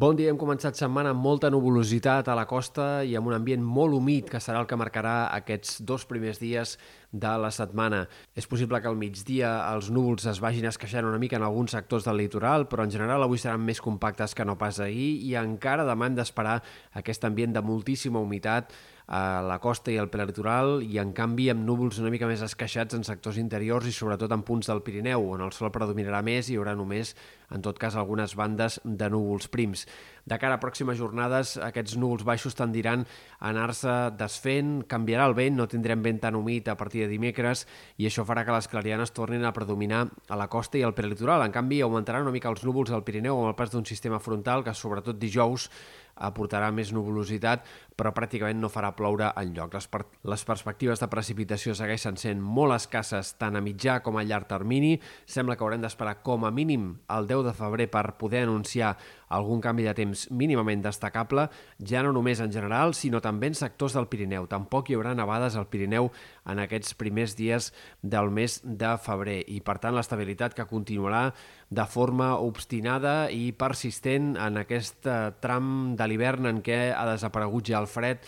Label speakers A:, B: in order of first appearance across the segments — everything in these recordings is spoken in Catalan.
A: Bon dia, hem començat setmana amb molta nuvolositat a la costa i amb un ambient molt humit que serà el que marcarà aquests dos primers dies de la setmana. És possible que al migdia els núvols es vagin esqueixant una mica en alguns sectors del litoral, però en general avui seran més compactes que no pas ahir i encara demà hem d'esperar aquest ambient de moltíssima humitat a la costa i al prelitoral i en canvi amb núvols una mica més esqueixats en sectors interiors i sobretot en punts del Pirineu, on el sol predominarà més i hi haurà només, en tot cas, algunes bandes de núvols prims. De cara a pròximes jornades, aquests núvols baixos tendiran a anar-se desfent, canviarà el vent, no tindrem vent tan humit a partir de dimecres i això farà que les clarianes tornin a predominar a la costa i al prelitoral. En canvi, augmentaran una mica els núvols al Pirineu amb el pas d'un sistema frontal que, sobretot dijous, aportarà més nuvolositat, però pràcticament no farà ploure en lloc. Les, per les perspectives de precipitació segueixen sent molt escasses tant a mitjà com a llarg termini. Sembla que haurem d'esperar com a mínim el 10 de febrer per poder anunciar algun canvi de temps mínimament destacable, ja no només en general, sinó també en sectors del Pirineu. Tampoc hi haurà nevades al Pirineu en aquests primers dies del mes de febrer i, per tant, l'estabilitat que continuarà de forma obstinada i persistent en aquest eh, tram de l'hivern en què ha desaparegut ja el fred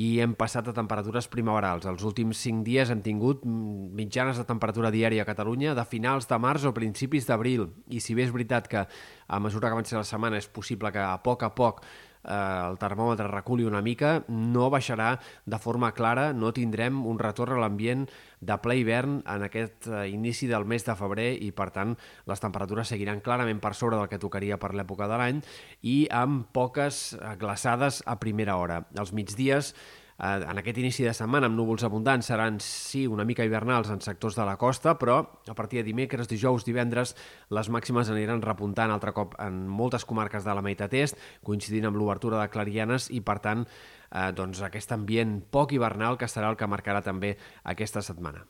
A: i hem passat a temperatures primaverals. Els últims cinc dies hem tingut mitjanes de temperatura diària a Catalunya de finals de març o principis d'abril. I si bé és veritat que a mesura que avanci la setmana és possible que a poc a poc eh, el termòmetre reculi una mica, no baixarà de forma clara, no tindrem un retorn a l'ambient de ple hivern en aquest eh, inici del mes de febrer i, per tant, les temperatures seguiran clarament per sobre del que tocaria per l'època de l'any i amb poques glaçades a primera hora. Els migdies eh, en aquest inici de setmana amb núvols abundants seran, sí, una mica hivernals en sectors de la costa, però a partir de dimecres, dijous, divendres, les màximes aniran repuntant altre cop en moltes comarques de la meitat est, coincidint amb l'obertura de clarianes i, per tant, eh, doncs aquest ambient poc hivernal que serà el que marcarà també aquesta setmana.